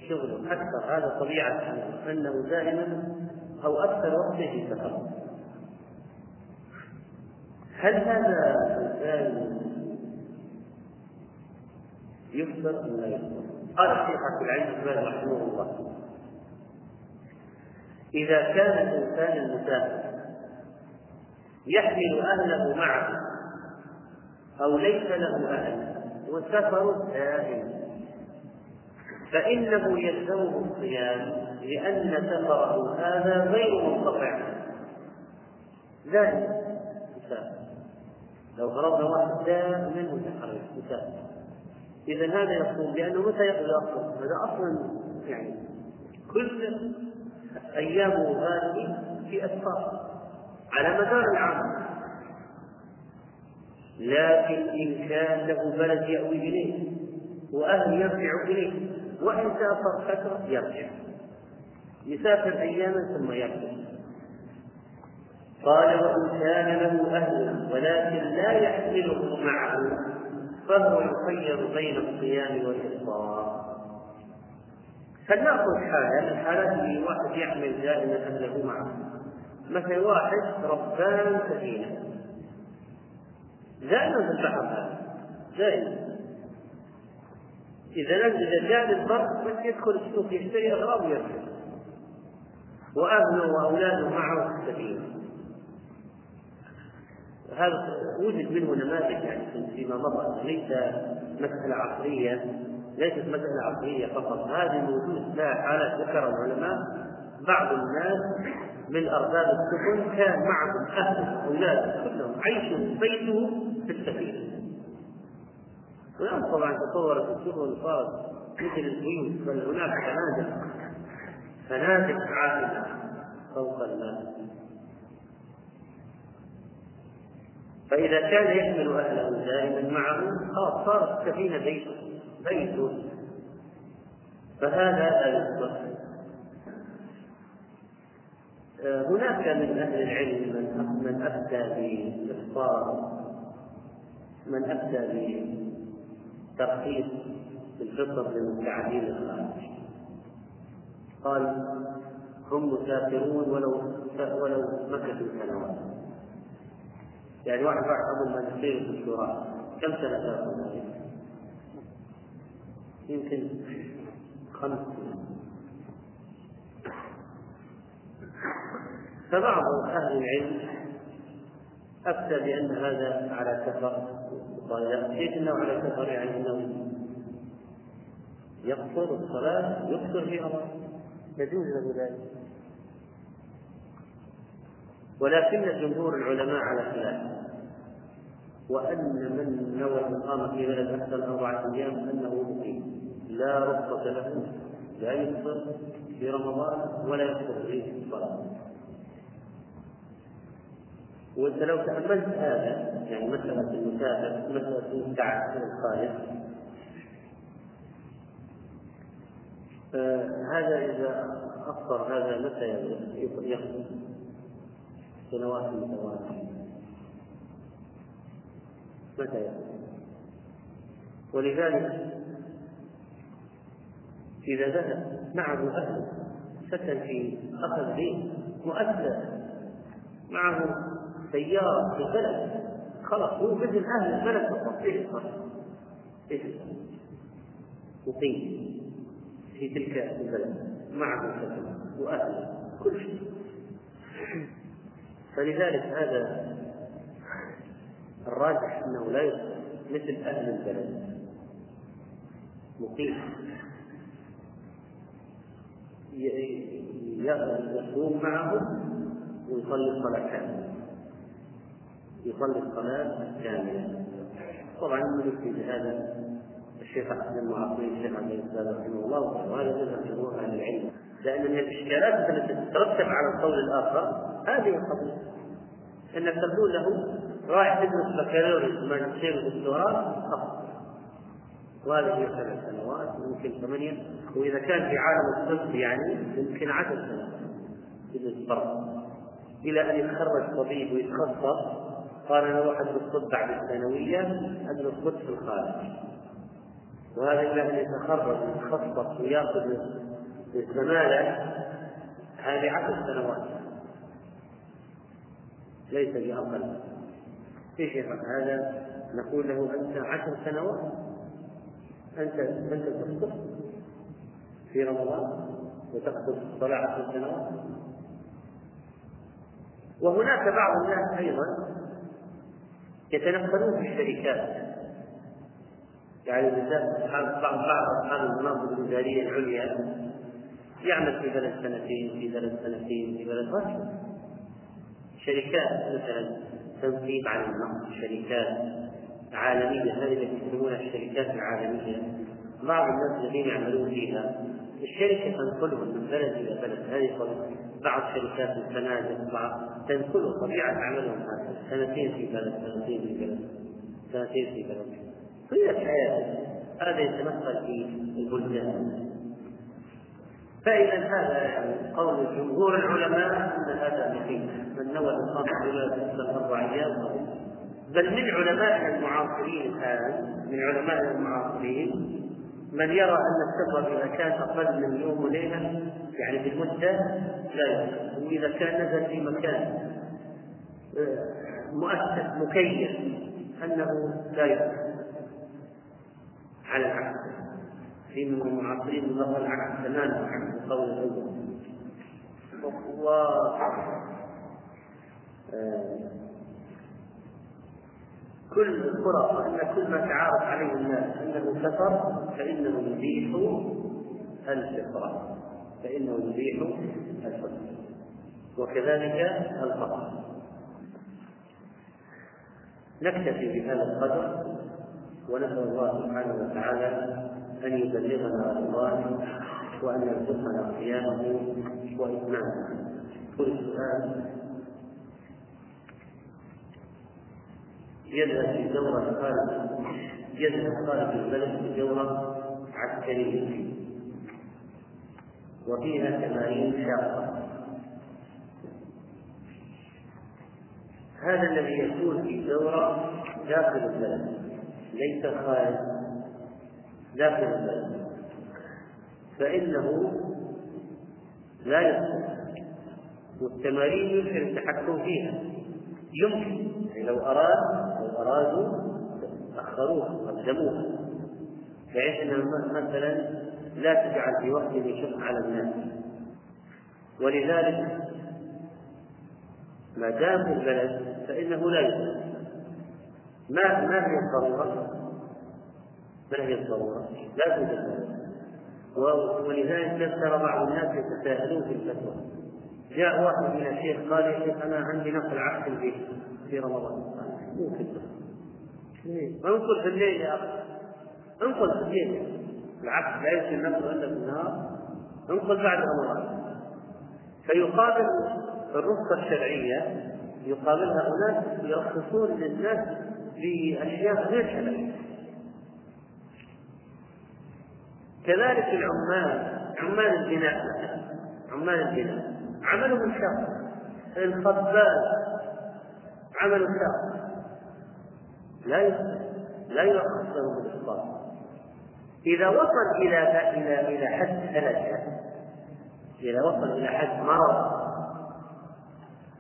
شغله أكثر هذا طبيعة أنه دائما أو أكثر وقته في سفر. هل هذا الإنسان يفطر أم لا يفطر؟ قال الشيخ عبد العزيز بن رحمه الله. إذا كان الإنسان المسافر يحمل أهله معه أو ليس له أهل وسفر دائم. فإنه يلزمه الصيام لأن سفره هذا غير منقطع. دائما مسافر لو فرضنا واحد دائما متحرك مسافر إذا هذا يصوم لأنه متى يقضي أصلا؟ هذا أصلا يعني كل أيامه هذه في أسفار على مدار العام. لكن إن كان له بلد يأوي إليه وأهل يرجع إليه وإن سافر فترة يرجع. يسافر أياما ثم يرجع. قال وإن كان له أهل ولكن لا يحمله معه فهو يخير بين الصيام والإفطار. فلنأخذ حالة من الحالات اللي واحد يحمل دائما أهله معه. مثل واحد ربان سفينة. دائما في البحر دائما. إذا نزل جاء للبر بس يدخل السوق يشتري أغراض ويرجع. وأهله وأولاده معه في السفينة. هذا وجد منه نماذج يعني فيما مضى. ليس مسألة عصرية ليست مسألة عصرية فقط. هذه موجود لها حالات ذكر العلماء. بعض الناس من أرباب السفن كان معهم أهل أولاد كلهم عيشوا بيته في السفينة. والآن طبعا تطورت السفن صارت مثل البيوت بل هناك فنادق. فنادق عائلة فوق الماء فإذا كان يحمل أهله دائما معه خلاص صارت السفينة بيته. بيته فهذا لا يصلح آه، هناك من أهل العلم من من أفتى بإفطار من أفتى بترخيص الفطر للمتعدين الخارج قال هم مسافرون ولو ولو مكثوا سنوات. يعني واحد راح أظن ماجستير في الدكتوراه كم سنة تأخذ يمكن خمس سنين فبعض أهل العلم أفتى بأن هذا على سفر قال كيف أنه على سفر؟ يعني أنه يقصر الصلاة يقصر في أمر. يجوز له ذلك. ولكن جمهور العلماء على خلاف. وأن من نوى الإقامة في بلد أكثر من أربعة أيام أنه مقيم. لا رخصة له لا يفطر في رمضان ولا يفطر في الصلاة. وانت لو تأملت هذا يعني مسألة المسافر مسألة المستعد الخالد هذا إذا أفطر هذا متى يخرج سنوات متوالية متى يخرج ولذلك إذا ذهب معه أهله سكن في أخذ بيت مؤسس معه سيارة في البلد خلاص هو مثل أهل البلد فقط. إيش؟ إيش مقيم في تلك البلد معه سكن وأهله كل شيء. فلذلك هذا الراجح أنه لا يصلح مثل أهل البلد. مقيم يقوم معهم ويصلي الصلاة كاملة. يصلي الصلاة كاملة. طبعا من في هذا الشيخ أحمد المعاصرين الشيخ عبد الإسلام رحمه الله وهذا مذهب جمهور أهل العلم. لأن من الإشكالات التي تترتب على القول الآخر هذه القضية. أنك تقول له رايح تدرس بكالوريوس ماجستير ودكتوراه وهذه سبع سنوات يمكن ثمانية وإذا كان في عالم الطب يعني يمكن عشر سنوات برا إلى أن يتخرج طبيب ويتخصص قال أنا أروح أدرس طب بعد الثانوية أدرس طب في الخارج. وهذا إلى أن يتخرج ويتخصص ويأخذ الزمالة هذه عشر سنوات. ليس بأقل إيش يفعل هذا نقول له أنت عشر سنوات. أنت أنت تخطب في رمضان وتخطب الصلاه عشر سنوات وهناك بعض الناس أيضا يتنقلون في الشركات. يعني بالذات اصحاب بعض أصحاب المناصب الاداريه العليا يعمل في بلد سنتين في بلد سنتين في بلد رشوه شركات مثلا تنصيب على النقد شركات عالمية هذه التي يسمونها الشركات العالمية. بعض الناس الذين يعملون فيها الشركة تنقلهم من بلد إلى بلد. هذه بعض شركات الفنادق بعض تنقلهم طبيعة عملهم هذا. سنتين في بلد سنتين في بلد سنتين في بلد. طيلة حياته هذا يتنقل في البلدان. فإذا هذا يعني قول جمهور العلماء أن هذا مقيم من نوى الإقامة بلا أربع أيام بل من علمائنا المعاصرين الآن من علمائنا المعاصرين من يرى أن السفر إذا كان أقل من يوم وليلة يعني بالمدة لا يصح وإذا كان نزل في مكان مؤسس مكيف أنه لا يصح على العكس. في من المعاصرين ظهر العكس تماما عكس القول الأول. و كل القرى وان كل ما تعارف عليه الناس أنه سفر فإنه يبيح الفطرة. فإنه يبيح الفطرة. وكذلك القطع نكتفي بهذا القدر ونسأل الله سبحانه وتعالى أن يبلغنا رمضان وأن يرزقنا قيامه وإتمامه. كل سؤال يذهب في دورة خارج يذهب خارج البلد في دورة عسكرية وفيها تمارين شاقة. هذا الذي يكون في دورة داخل البلد. ليس خارج. داخل البلد. فإنه لا يصلح. والتمارين يمكن التحكم فيها. يمكن. يعني لو أراد أرادوا أخروها قدموها. بحيث أن مثلا لا تجعل في وقت يشق على الناس. ولذلك ما دام في البلد فإنه لا يصلح ما ما هي الضرورة؟ ما هي الضرورة؟ لا توجد. ولذلك ترى بعض الناس يتساءلون في الفتوى. جاء واحد من الشيخ قال يا شيخ أنا عندي نقل عقد في في رمضان. انقل في الليل يا أخي. انقل في الليل. العقد لا يمكن نقل إلا في النهار. انقل بعد رمضان. فيقابل الرخصة الشرعية يقابلها أناس يرخصون للناس باشياء غير شرعية. كذلك العمال عمال البناء. عمال البناء. عملهم شاق الخباز. عمل شاق لا لا يرخص له بالإسقاط إذا وصل إلى إلى إلى حد هلكة إذا وصل إلى حد مرض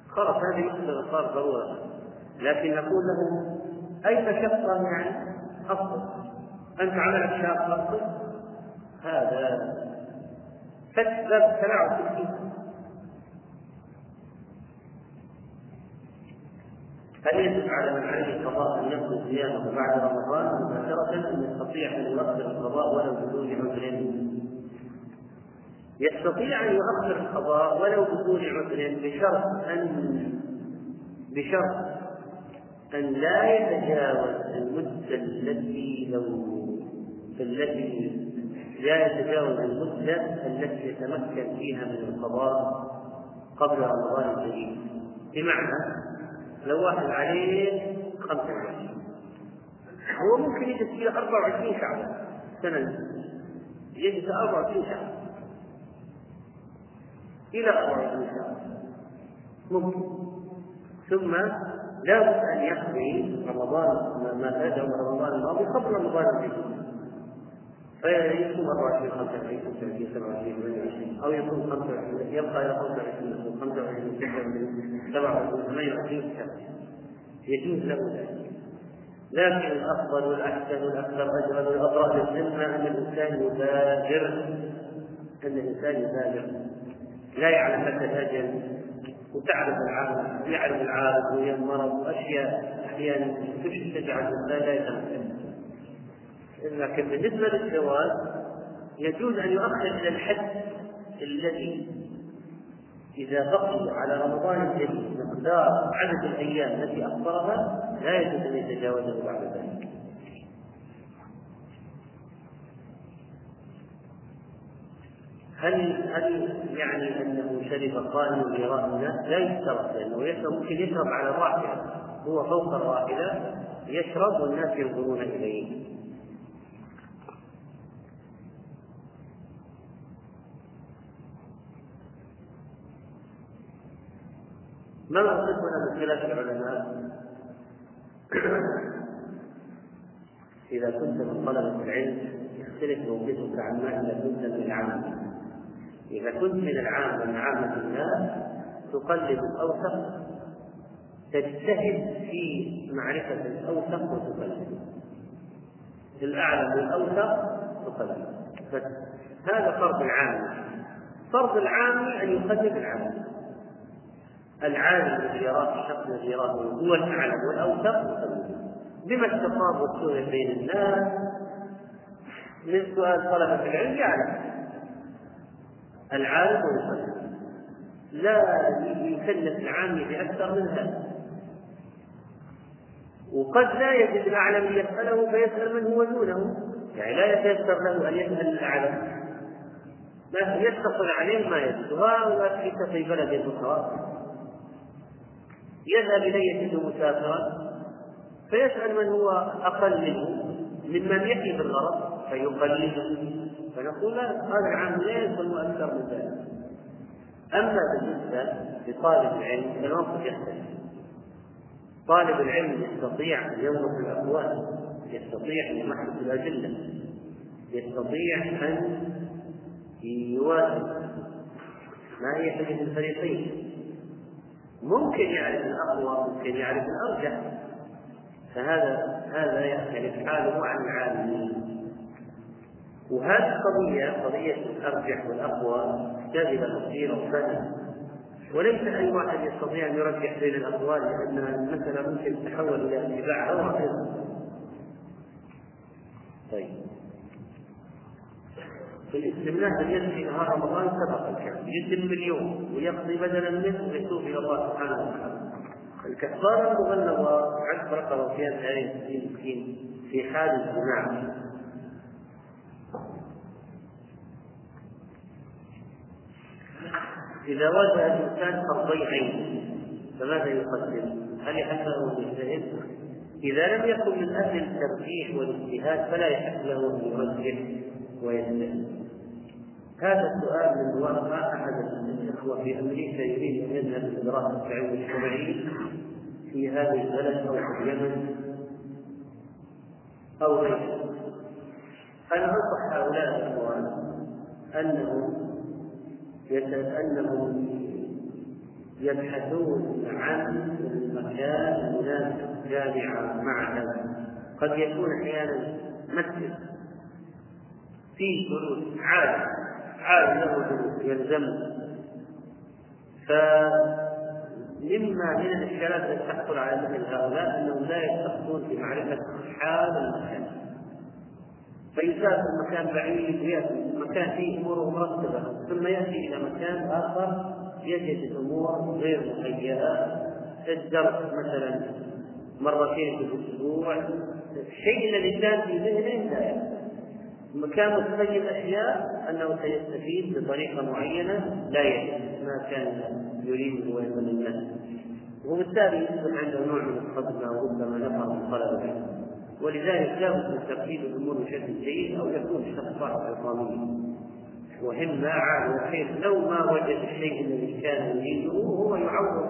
خلاص هذه يقدر صار ضرورة. لكن نقول له أي مشقة يعني؟ أفضل أنت عملك شاق أفضل هذا. فتح باب التلاعب في هل يجب على من عليه قضاء يقضي صيامه بعد رمضان مباشرة ان يستطيع أن يؤخر القضاء ولو بدون عذر؟ يستطيع أن يؤخر القضاء ولو بدون عذر بشرط ان بشرط أن لا يتجاوز المدة التي لو التي لا يتجاوز المدة التي يتمكن فيها من القضاء قبل رمضان الجديد بمعنى لو واحد عليه 25 هو ممكن يجلس فيه 24 شعبا سنة. يجلس 24 شعبا. إلى 24 شعبا. ممكن. ثم لا بد أن يقضي رمضان ما فاته من رمضان الماضي قبل رمضان الجديد فيكون 24 25 26 27 28 أو يكون 25 يبقى إلى 25 25 26 27 28 يجوز له. ذلك. لكن الأفضل والأحسن والأكثر اجرا والابرأ للذمه أن الإنسان يبادر. أن الإنسان يبادر. لا يعلم متى الاجل وتعرف العالم يعرف العالم وهي المرض. واشياء أحيانا تجعل الانسان لا يتمكن لكن بالنسبة للزواج يجوز أن يؤخر إلى الحد الذي إذا بقي على رمضان الجديد مقدار عدد الأيام التي أفطرها لا يجوز أن يتجاوزه بعد ذلك. هل هل يعني أنه شرب قائم براء الناس؟ لا يشترط لأنه يشرب ممكن يشرب على الراحلة هو فوق الراحلة يشرب والناس ينظرون إليه ما موقفنا من خلاف العلماء؟ إذا كنت من طلبة العلم يختلف موقفك عما إذا كنت من العامة. إذا كنت من العامة من عامة الناس تقلد الأوثق تجتهد في معرفة الأوثق وتقلد. الأعلم والأوثق تقلد. هذا فرض العامة. فرض العام أن يقلد العامة. العالم الذي يراه الشخص الذي يراه هو الاعلم والأوثق. بما استقام والسوء بين الناس؟ من سؤال طلبة العلم يعلم العالم ويصلي لا يكلف العامي بأكثر من هذا. وقد لا يجد الأعلم يسأله فيسأل من هو دونه. يعني لا يتيسر له أن يسأل الأعلم. ما يتصل عليه ما يجد وهذا في بلد أخرى يذهب إليه يجد مسافرا فيسأل من هو أقل منه ممن يحيي بالغرض فيقلده فنقول هذا العام لا يكون أكثر من ذلك. أما بالنسبة لطالب العلم فالموقف يختلف. طالب العلم يستطيع أن يوقف الأقوال يستطيع أن يمحص الأدلة يستطيع أن يوازن ما هي حجة الفريقين. ممكن يعرف الأقوى ممكن يعرف الأرجح فهذا هذا يختلف حاله عن العالمين. وهذه القضية قضية الأرجح والأقوى تحتاج إلى تفصيل وفهم وليس أي واحد يستطيع أن يرجح بين الأقوال لأن المسألة ممكن تتحول إلى اتباع هوى طيب. في الاستمناء أن يدفي نهار رمضان سبق الكلام يتم اليوم ويقضي بدلا منه ويتوب إلى الله سبحانه وتعالى الكفارة المغلظة عشق رقبة فيها ثلاثين مسكين في حال الجماع إذا واجه الإنسان فرضي عين فماذا يقدم؟ هل يحق له يجتهد؟ إذا لم يكن من أهل الترجيح والإجتهاد فلا يحق له أن يرجح ويجتهد. هذا السؤال من وراء أحد الإخوة في أمريكا يريد أن يذهب لدراسة العلم الشرعي في هذه البلد أو في اليمن أو غيره. أنا أنصح هؤلاء الإخوان أنهم أنهم يبحثون عن المكان المناسب جامعة معهد قد يكون أحيانا مسجد فيه دروس عالم عالم له دروس يلزمه فمما من الاشكالات التي تحصل على مثل هؤلاء أنهم لا يستخدمون في معرفة حال المكان. فيسافر مكان بعيد ويأتي مكان فيه اموره مرتبة ثم يأتي إلى مكان آخر يجد الأمور غير مهيئة. الدرس مثلا مرتين في الأسبوع. الشيء الذي كان في ذهنه لا كان متخيل أشياء أنه سيستفيد بطريقة معينة لا يجد ما كان يريد الناس. وبالتالي يصبح عنده نوع من الصدمه وربما نفر من طلب العلم ولذلك لابد من ترتيب الأمور بشكل جيد أو يكون الشخص صاحب عصاميه وهمة عالية بحيث لو ما وجد الشيء الذي كان يريده هو يعوض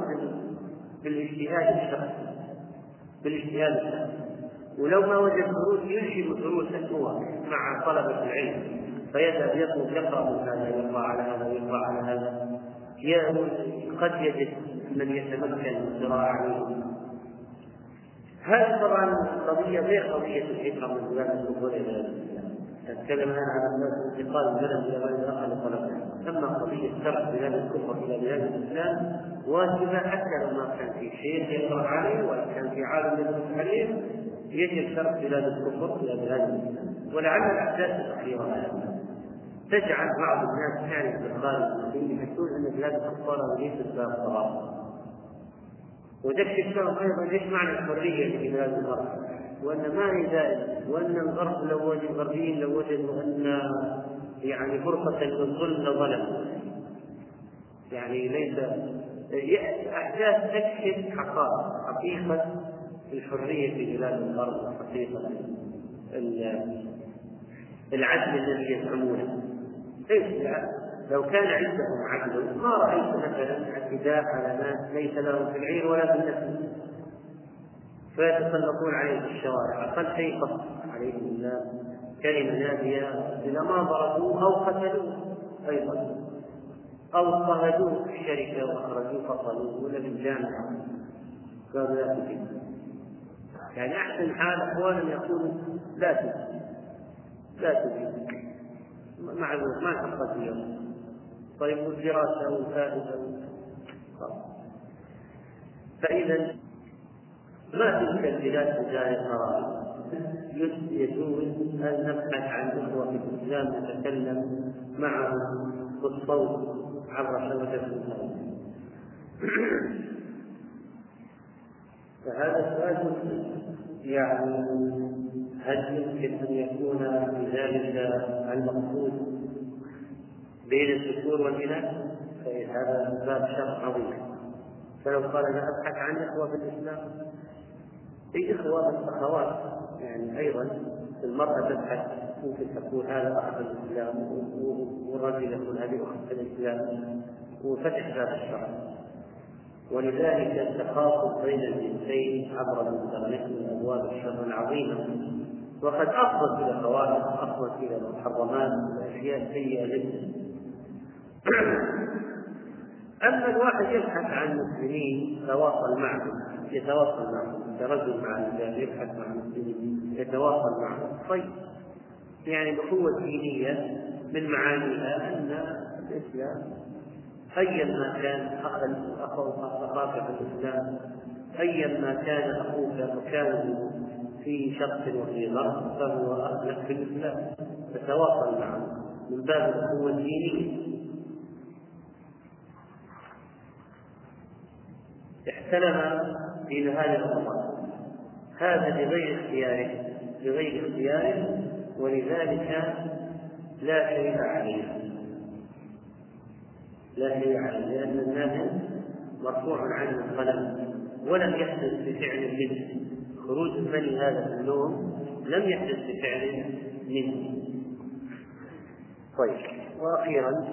بالاجتهاد الشخصي. بالاجتهاد الشخصي. ولو ما وجد دروس يرشد دروسه هو مع طلبة العلم. فيذهب يطلب يقرأ من هذا يقرأ على هذا ويقرأ على هذا. قد يجد من يتمكن من القراءة عليه هذه طبعا قضية غير قضية الهجرة من بلاد الكفر إلى نتكلم الآن عن انتقال من بلد إلى بلد آخر لطلب أما قضية ترك بلاد الكفر إلى بلاد الإسلام واجبة حتى لو ما كان في شيخ يقرأ عليه ولا كان في عالم يدرس عليه يجب ترك بلاد الكفر إلى بلاد الإسلام ولعل الأحداث الأخيرة تجعل بعض الناس تعرف بالخارج المسلمين يحسون أن بلاد الكفار ليست باب وذكر لهم أيضا إيش معنى الحرية في بلاد الغرب؟ وأن ما هي ذلك وأن الغرب لو وجد الغربيين لو وجدوا أن يعني فرصه للظلم لظلموا. يعني ليس أحداث تكشف حقائق حقيقة الحرية في بلاد الغرب حقيقة العدل الذي يزعمونه. ليس لو كان عندهم عدل ما رأيت مثلا اعتداء على ناس ليس لهم في العير ولا في النسل فيتسلطون عليهم في الشوارع. أقل شيء عليهم الله كلمة نادية إذا ما ضربوه أو قتلوه أيضا. أو اضطهدوه في الشركة وأخرجوه فصلوه ولا في الجامعة. قالوا لا تجد يعني أحسن حال أحوالا يقول لا تجد لا تجد معذور ما تقصد اليوم. طيب والدراسة والفائدة فإذا ما تلك البلاد بداية قرار يجوز أن نبحث عن إخوة في الإسلام نتكلم معهم بالصوت عبر شبكة الإنترنت. فهذا السؤال يعني هل يمكن أن يكون بذلك المقصود بين الذكور والإناث؟ فهذا باب شر عظيم فلو قال أنا أبحث عن إخوة في الإسلام في إخوة بس أخوات يعني أيضا المرأة تبحث ممكن تقول هذا أخ في الإسلام والرجل يقول هذه أخت في الإسلام وفتح باب الشرع ولذلك التخاطب بين الجنسين عبر الانترنت من ابواب الشر العظيمة. وقد أفضت إلى خوارق أفضت إلى محرمات وأشياء سيئة جدا. أما الواحد يبحث عن مسلمين يتواصل معهم يتواصل معهم كرجل مع الرجال يبحث عن مسلمين يتواصل معهم طيب. يعني بقوة دينية من معانيها أن الإسلام أيا ما كان أخاك في الإسلام أيا ما كان أخوك مكانه في شخص وفي ظرف فهو أخلق في الإسلام. تتواصل معه من باب الأخوة الدينية. احتلم في نهاية رمضان هذا بغير اختياره بغير اختياره ولذلك لا شيء عليه. لا شيء عليه لأن الناس مرفوع عنه القلم ولم يحدث بفعل منه. خروج المني هذا في النوم لم يحدث بفعل منه. طيب وأخيرا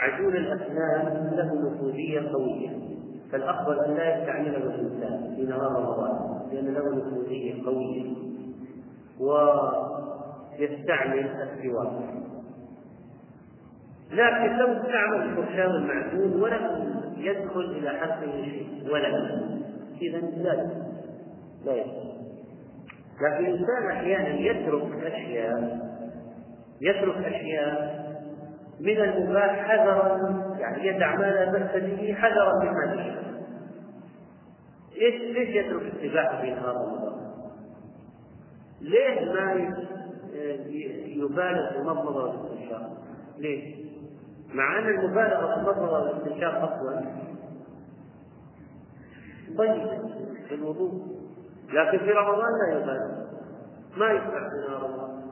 معجون الأسنان له نفوذية قوية فالأفضل أن لا يستعمله الإنسان في نهار رمضان لأن له نفوذية قوية ويستعمل السواك لكن لو استعمل الفرشاة المعدون ولم يدخل إلى حقه شيء ولم إذا لا لا يدخل لكن الإنسان أحيانا يترك أشياء يترك أشياء من المباح حذرا يعني يدع ما لا بأس به حذرا مما يشاء ليش ليش يترك السباحة في نهار رمضان؟ ليه ما يبالغ في والاستنشاق؟ ليش؟ مع أن المبالغة في المضمضة والاستنشاق أفضل طيب في الوضوء. لكن في رمضان لا يبالغ ما يفتح في رمضان.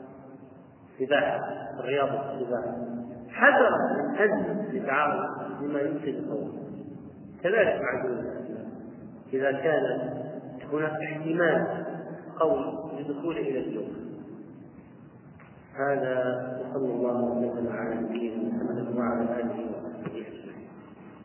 سباحة الرياضة السباحة حذرا من أن يتعرض لما يمكن القول. كذلك مع إذا كان هناك احتمال قوي للدخول إلى الجوف هذا وصلى الله وسلم على نبينا وعلى آله